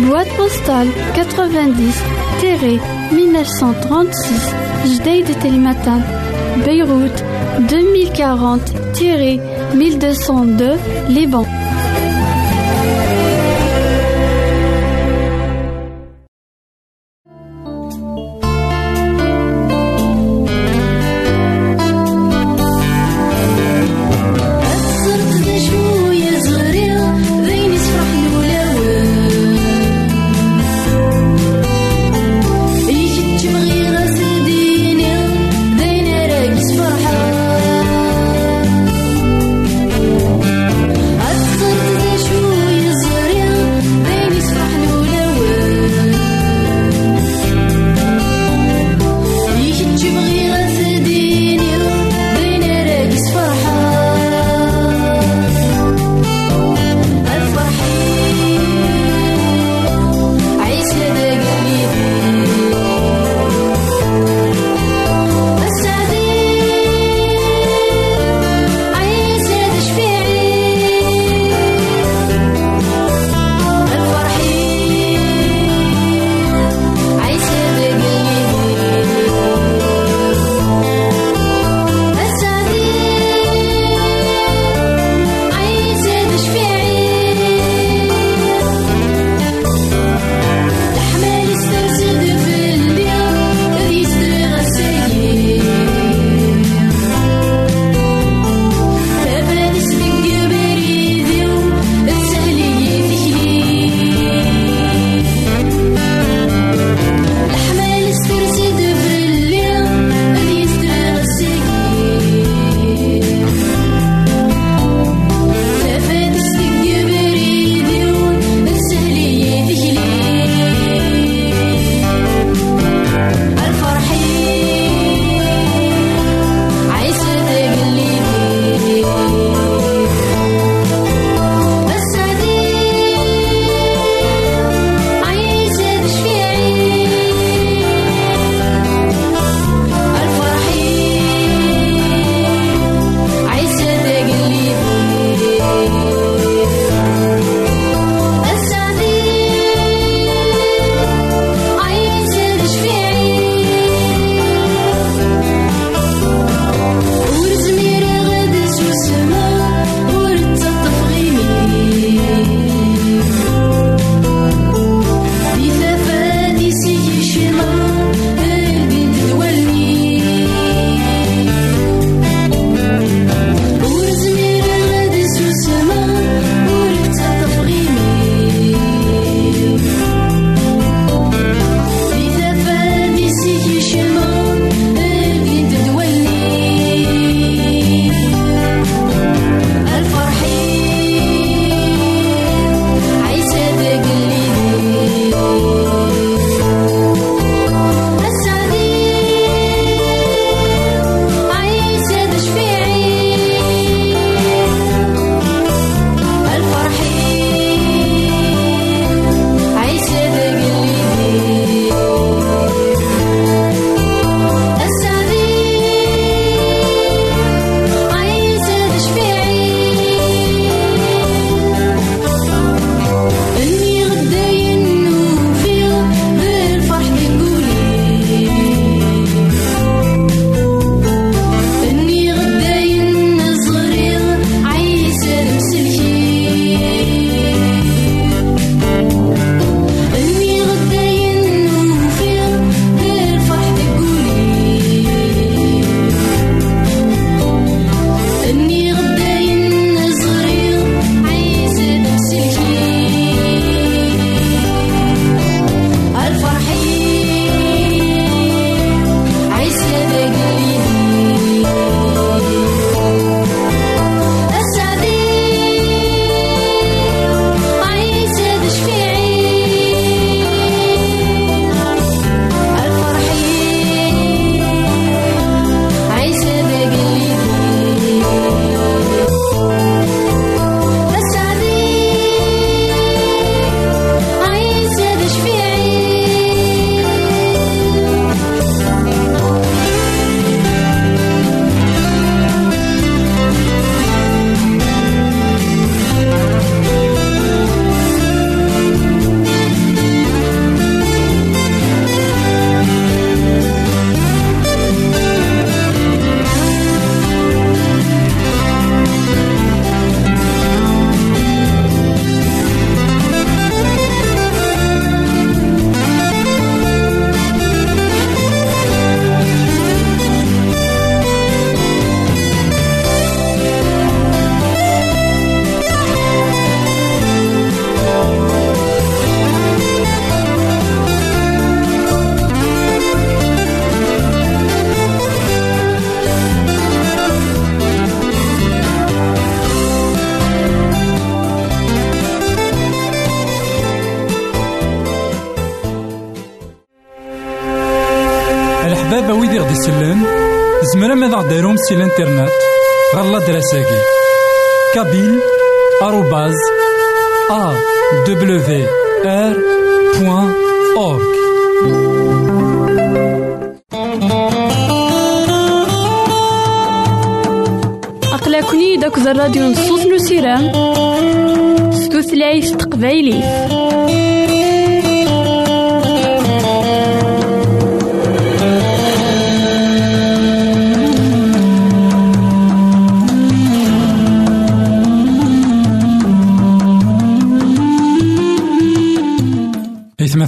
Boîte postale 90-1936 Jdeï de Télématin Beyrouth 2040-1202 Liban سي الانترنت غالا دراساكي كابيل آروباز أ دبليو آر بوان أورك أقلكني داك الراديو نصوص نو سيرام ستوثلايف تقبايلي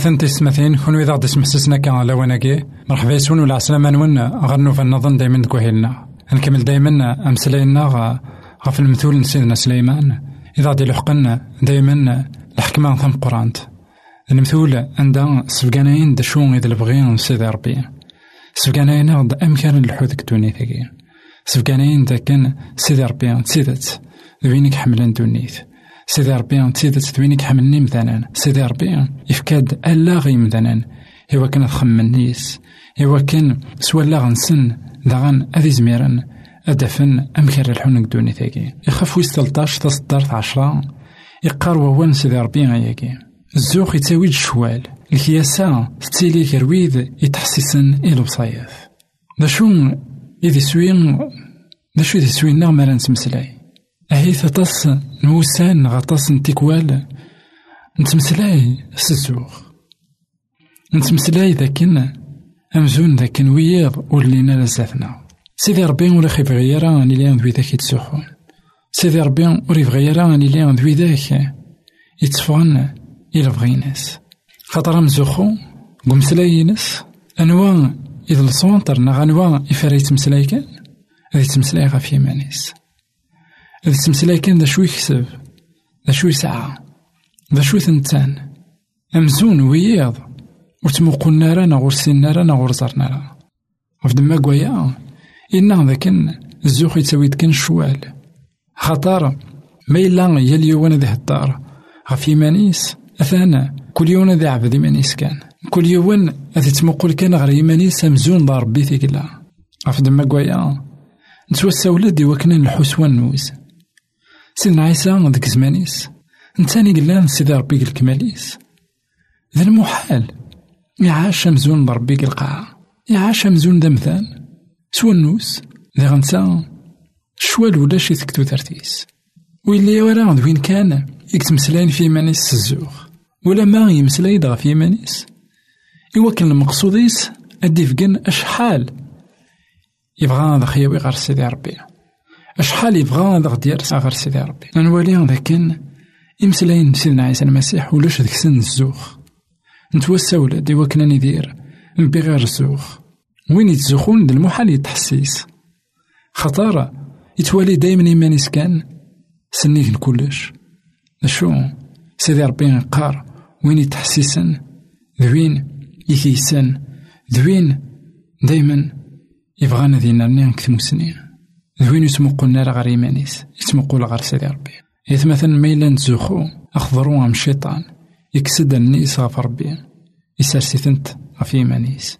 إثمثن تسمثين كون إذا غدي سمحسسنا كان على وناكي. مرحبا يسون ولا عسلامة نون غنو فالنظن دايما كوهيلنا نكمل دايما أمسلاينا غف المثول سيدنا سليمان. إذا غدي لحقنا دايما الحكمة ثم قرانت المثول عندها سفقانين دا شو إذا البغي سيدي ربي. سفقانين غد أمكان الحوذ كدوني ثقي سفقانين دا كان سيدي ربي تسيدت ذوينك حملان دونيث سيدي ربي تسيدت ذوينك حملني مثلا. سيدي ربي يفكاد ألا غي مثلا. إوا كان تخمن نيس إوا كان سوا لا غنسن داغن أذي زميرا. أدفن أمكان الحون دوني ثاقي يخاف ويس تلطاش تصدرت عشرة. يقار ووان سيدي ربي غياكي. الزوخ يتاويد الشوال. الكياسة تتيلي كرويد يتحسسن إلو بصايف دا شو إذي سوين دا شو إذي سوين أهي تطس نوسان غطاس نتيكوال. نتمسلاي سزوخ نتمسلاي ذاكن أمزون ذاكن وياض ولينا لزاتنا سيدي ربي ولا خيف غيرا أني ليان ذوي ذاك يتسوحون سيدي ربي وريف غيرا أني ليان ذوي ذاك يتفغن إلى بغيناس خاطر مزوخو قمسلاينس أنواع إذا الصونتر نغ أنواع إفارا يتمسلاي كان. هذا يتمسلاي غف يمانيس هذا يتمسلاي كان ذا شو يكسب؟ ذا شو يسعى؟ ذا شو ثنتان؟ أمزون وياض. وتموقلنا رانا غور سينا رانا غور زرنا راه وفي دما كوايا إنا ذاكن الزوخ يتساوي كان شوال. خاطر ما إلا يا اليوان ذي الدار غف يمانيس أثانا. كل يوم ذي عبد يمانيس كان. كل يوم أذي تمقل كان غير يمانيس أمزون دار ربي ثقلا غف دما كوايا نتوسا ولدي وكنا الحسوان نوز سيدنا عيسى ذيك زمانيس نتاني قلنا سيدي ربي الكماليس ذا المحال يعاش مزون بربي القاعة يعاش مزون ذا مثال سوا النوس ذا غنسا شوال ولا شي تكتو ترتيس ويلي ورا وين كان يكتمسلاين في مانيس الزوخ ولا ما يمسلايد غا في مانيس إوا كان المقصوديس أدي فقن أشحال يبغى هذا خيوي غير سيدي ربي أشحال يبغى هذا غدير غير سيدي ربي؟ نولي هذا كان يمسلاين سيدنا عيسى المسيح ولاش ذيك سن الزوخ نتوسا ولادي وكنا ندير نبي غير الزوخ وين يتزوخون د المحال يتحسيس. خطارة يتوالي دايما إيمانيس كان سنيك لكلش شو سيدي ربي قار وين يتحسسن ذوين يثيسن ذوين دايما يبغانا ذينا نين كتمو سنين. ذوين يتمقلنا راه غير إيمانيس يتمقل غير سيدي ربي إذ مثلا ما إلا نتزوخو أخضرو عم الشيطان يكسد النيس غف ربي يسرسي ثنت غف إيمانيس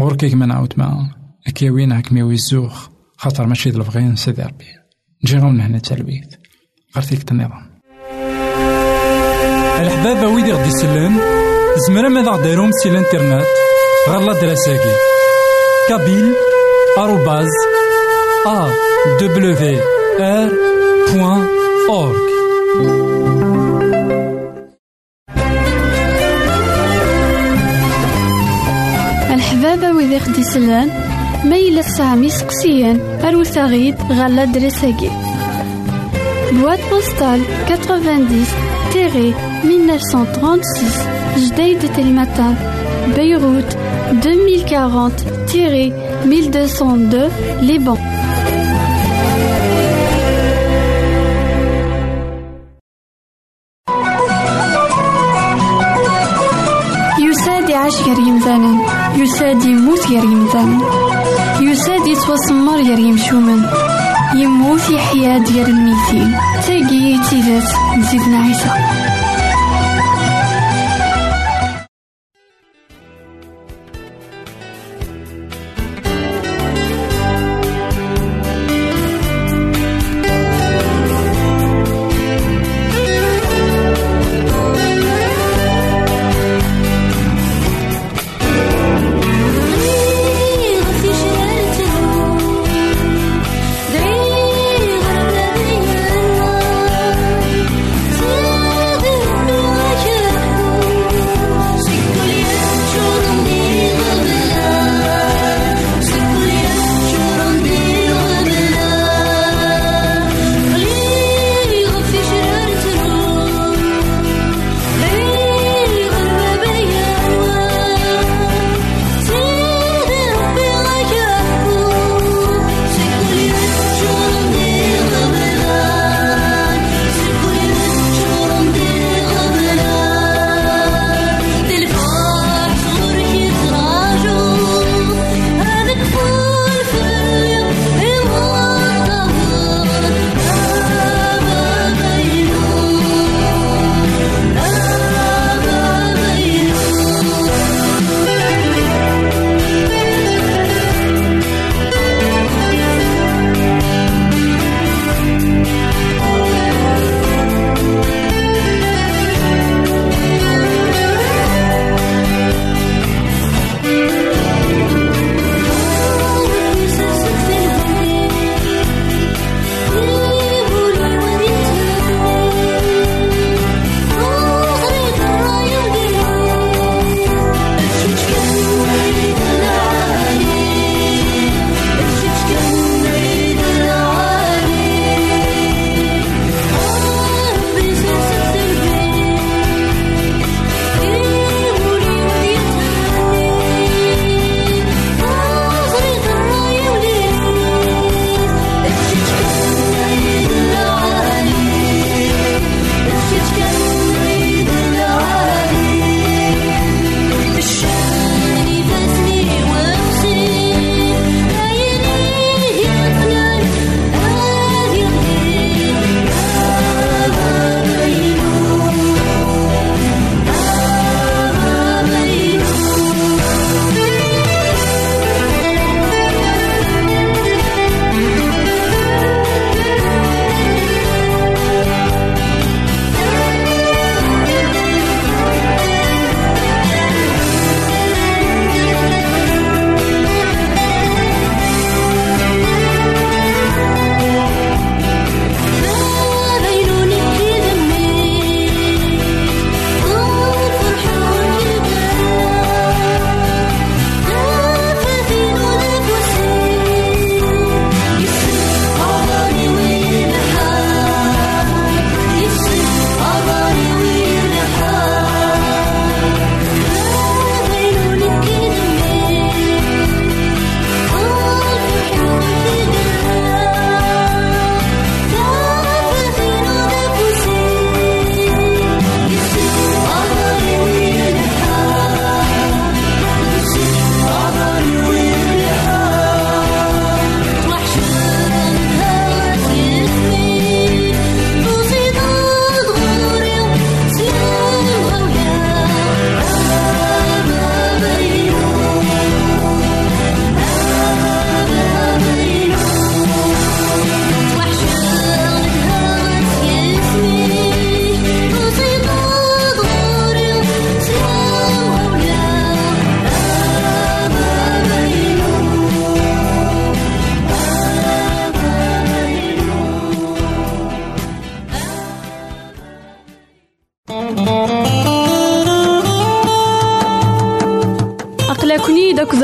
غورك كيما نعاود معا أكيوين هكميوي الزوخ خاطر ماشي د البغيان سيدي ربي نجي هنا تلبيت غير تيك النظام الحبابة ويدي غدي يسلم زمرا ماذا غديرهم سي الانترنت غالا دراساكي كابيل آروباز أورك الحبابة ويدي خدي سلان ما يلا تسعمي سقسيان أروت غيد غالا دراساكي Boîte postale 90-1936 Jdeï de Télématin Beyrouth 2040-1202 Liban يساد يعيش غير يمثالا يساد يموت غير يمثالا يساد يتوسمر غير يمشومن. يموت يحيا ديال الميتين. تاقي تيزات نزيدنا عيسى.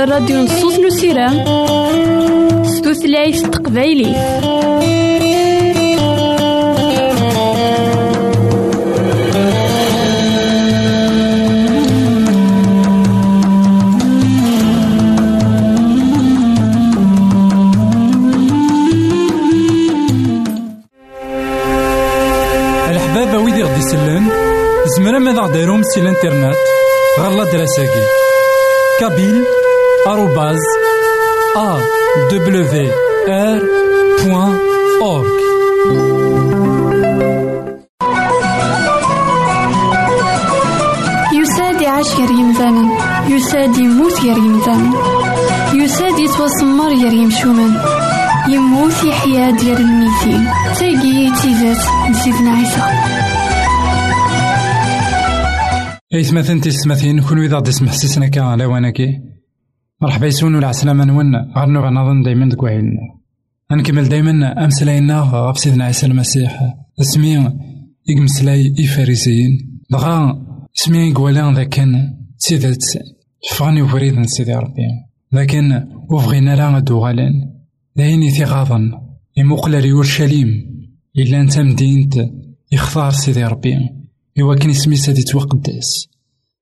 الراديو نصوص نسيرام ستوثلايف تقبايلي. زمرا ماذا غديرهم سي الانترنت. غالا دراساكي. كابيل. بوان أورك يساد يعيش غير يمثالا يساد يموت غير يمثالا يساد يتوسمر غير يمشومان يموت يحيا ديال الميتين تاقي تيزات نسيتنا عيسى. إيثمثن تيسمثين كون إذا غدي تسمح سيسنا كا على واناكي. مرحبا يسون ولا عسلامة نون غنو غنظن دايما دك وعيلنا غنكمل دايما أمسلاينا غف سيدنا عيسى المسيح. اسمي يقمسلاي إفاريسيين دغا اسمي يقوالان ذاكن سيدات فغني وفريد سيدي ربي. لكن وفغينا لا غدو غالان داين ثغاظا يموقل ليورشليم إلا أنت مدينت يختار سيدي ربي. إوا كان اسمي سادي توقدس.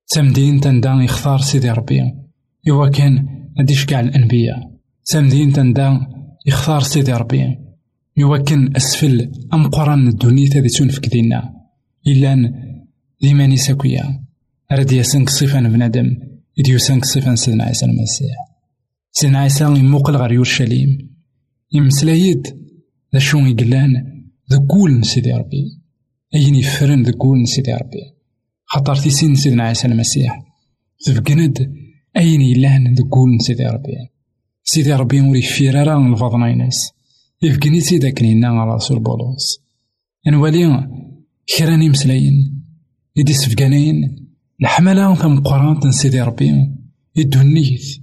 تمدين تندا يختار سيدي ربي. إوا كان هاديش كاع الأنبياء. تمدين تندا يختار سيدي ربي. إوا كان أسفل أم قران الدنيا تادي تنفك دينا إلا ديما نساكويا راد ياسنك صفان بنادم إذ يسانك صفان سيدنا عيسى المسيح. سيدنا عيسى يموقل غير يورشليم. يمسلايد ذا شو يقلان ذا قول سيدي ربي. أين يفرن ذا قول سيدي ربي. خاطر تيسين سيدنا عيسى المسيح. تفقند أين يلان قول سيدي ربي سيدي ربي وري فيرارا الفضناينس يفقني سيدا كنينا على رسول بولوس. نوالي كران يمسلاين يدي سفقانين. الحملة ثم قرانت سيدي ربي. يدو النيث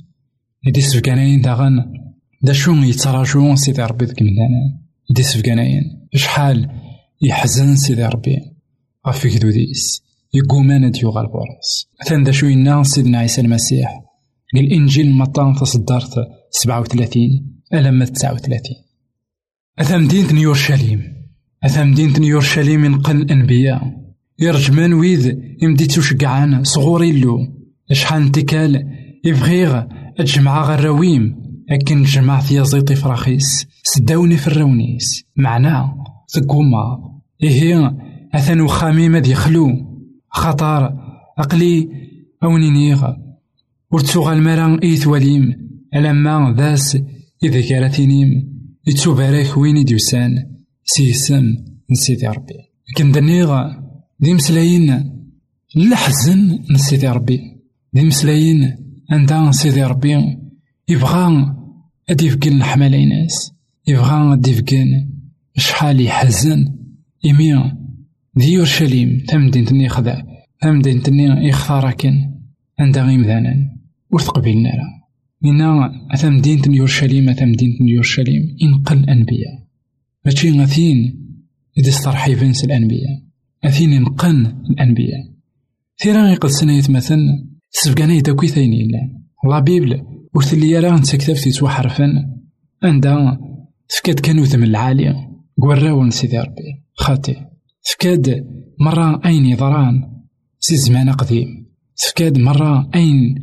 يدي سفقانين داغن. دا شو يتراجعون سيدي ربي ذك مدانا يدي سفقانين. شحال يحزن سيدي ربي. غف كدوديس يقومان ديو غالبورس مثلا دا شو ينا سيدنا عيسى المسيح قال إنجيل مطان تصدرت سبعة وثلاثين ألم تسعة وثلاثين. أثا مدينة يورشليم أثا مدينة يورشليم ينقل الأنبياء. يرجمان ويد يمديتو شقعان صغوري له شحال انتكال يبغيغ أجمع غراويم أكن جمع في زيطي فراخيس. سداوني في الرونيس. معناه ثقوما. إيه أثن وخامي ماد يخلو. خطر أقلي أوني نيغ. ورتسوغ وليم ألما ذاس إذا كارثينيم يتسو بارك وين يدوسان سيسم نسيدي ربي. لكن دنيغ ذي مسلاين لحزن نسيدي ربي. ذي مسلاين عندها سيدي ربي. يبغى أدي يفقن الحمالة ناس. يبغى أدي شحال يحزن إمي دي يورشليم تمدينة خذا تمدينة يختار كن عندها غيمذانا ورتقبلنا راه منا أثا مدينة يورشليم أثا مدينة يورشليم ينقل الأنبياء ماشي غاثين إذا استرحيبن الأنبياء. أثين ينقن الأنبياء. ثيرا يقد سنة يتمثل سبقانا يداكوي ثاني إلا. لا بيبل وثلي راه نسكتب في توحرفن عندها فكاد كانوا ثم العالية. قراو سيدي ربي. خاطي فكاد مرة أين يضران. سي زمان قديم فكاد مرة أين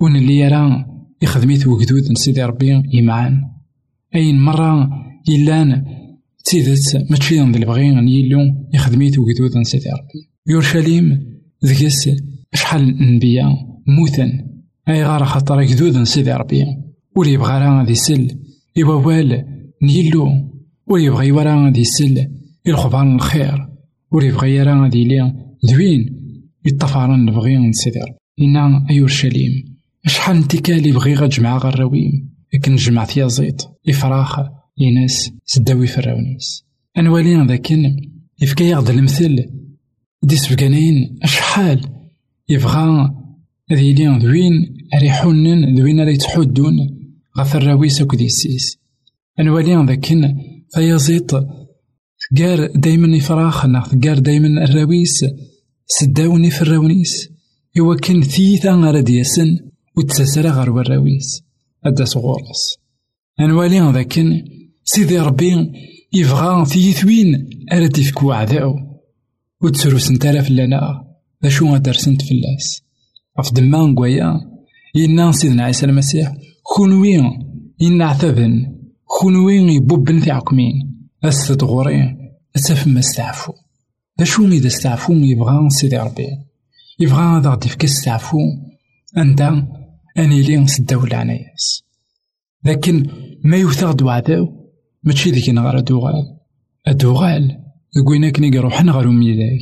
ون اللي يرى. يخدميت وجدود سيدي ربي يمعان. أين مرة يلان. تيدت ماشي ذي البغي أن يلو يخدميت وجدود سيدي ربي. يورشليم ذكس شحال الأنبياء موثن. أي غار خاطر جدود سيدي ربي. ولي يبغى راه غادي يسل يوال نيلو ولي يبغى ورا غادي يسل الخبار الخير. ولي يبغى راه غادي يلي دوين من سيدي ربي إنا أيورشليم شحال انتكال يبغي غتجمع غراويم لكن جمع فيها زيت إفراخ يناس سداوي فراونيس أنوالي ذاكن يفكا يغد المثل دي سفقانين أشحال يبغى ذي لين ذوين ريحونن ذوين راه يتحدون غف الراويس أكد يسيس أنوالي ذاكن فيزيط تقار دايما الراويس سداوني في الراونيس إوا كان ثيثا غرا دياسن وتساسرا غير وراويس أدا صغورس أنوالي ذاكن سيدي ربي يبغى ثيثوين أرا تفكو عذاو وتسرو سنتالا فلانا ذا شو درسنت فلاس غف دما نقويا. إنا سيدنا عيسى المسيح كونوي إنا عتبن كونوي يبوبن في عقمين. أستد غوري. أسفم استعفو. ذا شو إذا استعفو يبغى سيدي ربي. يبغى هذا غدي فيك استعفو أنت أني لي نسداو العناياس لكن ما يوثغ وعداو ماشي ذيك نغار دوغال أدوغال كوينا كني روحنا غير ميداك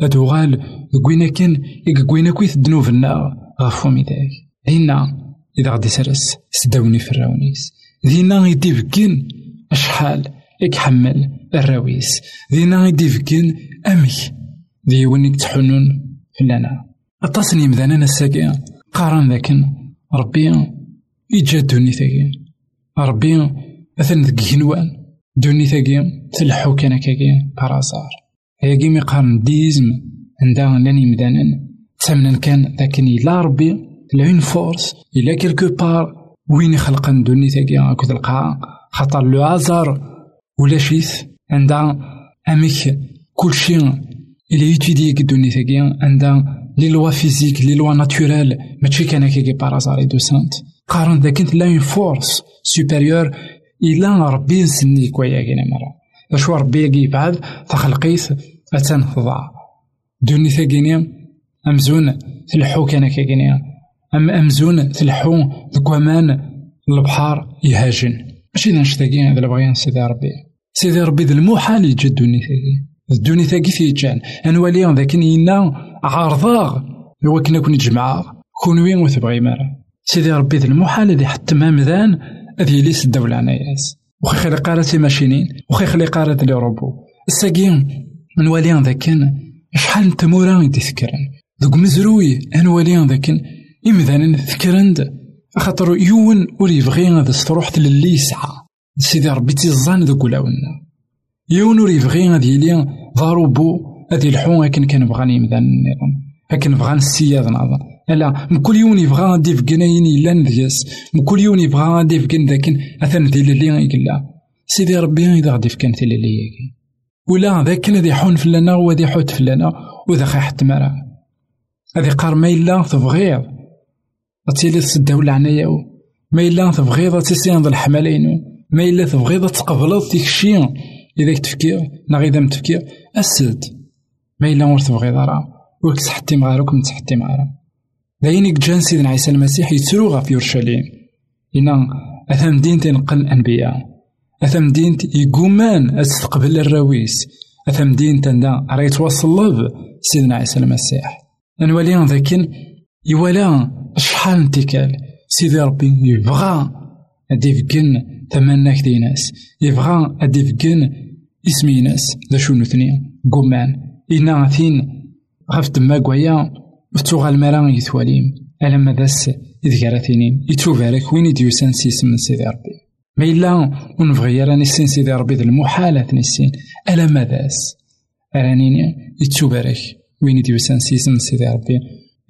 أدوغال كوينا كان كوينا كويت دنوبنا غفو ميداك هنا إذا غدي سرس سداوني في الراونيس. دينا غيدي فكين أشحال إكحمل الراويس دينا غيدي فكين أمك دي ونيك تحنون فلانا أتصني مذانا الساقي قارن ذاكن ربي يجا دوني ثاقي ربي أثن ذك هنوان دوني ثاقي تلحو كان كاكي بارازار هياكي مي قارن ديزم عندها لاني مدانا تسمنا كان لكن إلا ربي لون فورس إلا كيلكو بار وين يخلقن دوني ثاقي أكو تلقاها خاطر لو عزار ولا شيث عندها أميك كل شيء إلا يتيدي دوني ثاقي عندها لي لوا فيزيك لي لوا ناتورال ماشي كان هكاكي بارازار دو سانت قارن ذاك انت لا فورس سوبيريور إلا ربي نسني كويا كينا مرة اشوا ربي يبعد تخلقيت أتان دوني ثاقيني أمزون تلحو كان كاكيني أم أمزون تلحو ذكوامان البحار يهاجن ماشي ذا نشتاقي هذا اللي سيدي ربي سيدي ربي ذا المحال ثاقي. الدوني ثاقي في جان. أنوالي ذاك ينا عارضاغ. لو كنا كون جمعة كون وين وتبغي مرة سيدي ربي ذا المحال ذي حتى ما مذان أذي ليس الدولة عناياس وخي خلي قارة ماشينين. وخي خلي قارة لي روبو الساقين من واليان ذاك شحال تمورا يدي ذكرن. ذوك مزروي ان واليان ذاك إمذان ذكرند خاطر يون ور يبغي هذا ستروح للي يسعى. سيدي ربي تيزان ذوك ولاونا يون ور يبغي هذا يلي ضاربو هذه الحون هكن كان بغاني يمدان النظام هكن بغان السياد نظام. لا مكل يوم يبغى غادي فكناين يلان دياس مكل يوم يبغى غادي فكن ذاك اثن ذي اللي يقلا سيدي ربي إذا غادي فكان ذي اللي ولا ذاك الذي حون فلانا وذي حوت فلانا وذا خي حتى مرا. هذي قار ما إلا تبغيض تيلي تسداو العناية ما إلا تبغيض تيسيان الحمالين ما إلا تبغيض ديك الشيء إذا تفكير نا إذا متفكير أسد ما إلا ور تبغيض راه ور تحتي مغارك متحتي مغارا داين جان سيدنا عيسى المسيح يتسرو غف يورشليم إنا أثام دين تنقل الأنبياء أثام دين يقومان أستقبل الراويس أثام دين تندا راه يتوصل سيدنا عيسى المسيح نولي ذاكن يولا شحال انتكال سيدي ربي يبغى أدي فكن ثماناك دي ناس يبغى أدي فكن اسمي ناس ذا شو نثني قومان إنا ثين غف دما قويا وتوغا المرا يثواليم ألما داس إذ كارثينيم يتوبارك وين يديوسان سيس من سيدي ربي. ما إلا ونبغي راني سين سيدي ربي ذا المحالة نسين. ألما داس. رانيني يتوبارك وين يديوسان سيس من سيدي ربي.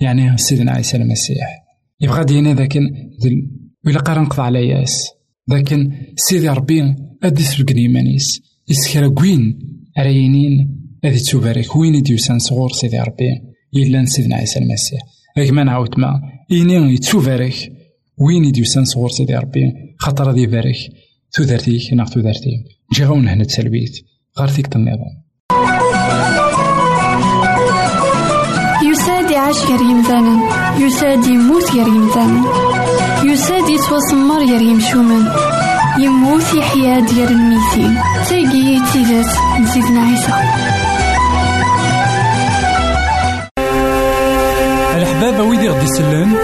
يعني سيدنا عيسى المسيح. يبغى دينا ذاك وإلا قرا نقطع على ياس. لكن سيدي ربي أدي سبقني إيمانيس يسكر كوين راينين أدي تبارك. وين يديوسان صغور سيدي ربي؟ إلا سيدنا عيسى المسيح. لكن ما نعاود ما. إني يتوبارك وين يديوسان صغور سيدي ربي؟ خاطر غادي يبارك تودرتيك تودرتي جي غون هنا تسلبيت. غير فيك النظام يساد يعيش غير يمثالا يساد يموت غير يمثالا يساد يتوسمر غير يمشومان يموت يحيا ديال الميتين تاقي تيجات نسيتنا عيسى. الحباب ويدي غدي يسلن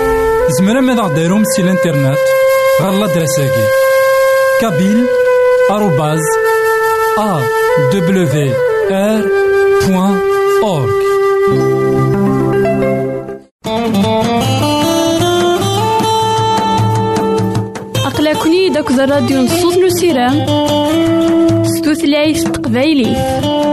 زمرا ماذا غديرهم سي الإنترنت غالا دراساكي كابيل آروباز أ دبليو آر بوان داك الراديو نصوص نسيرام ستوثلايف تقبايلي.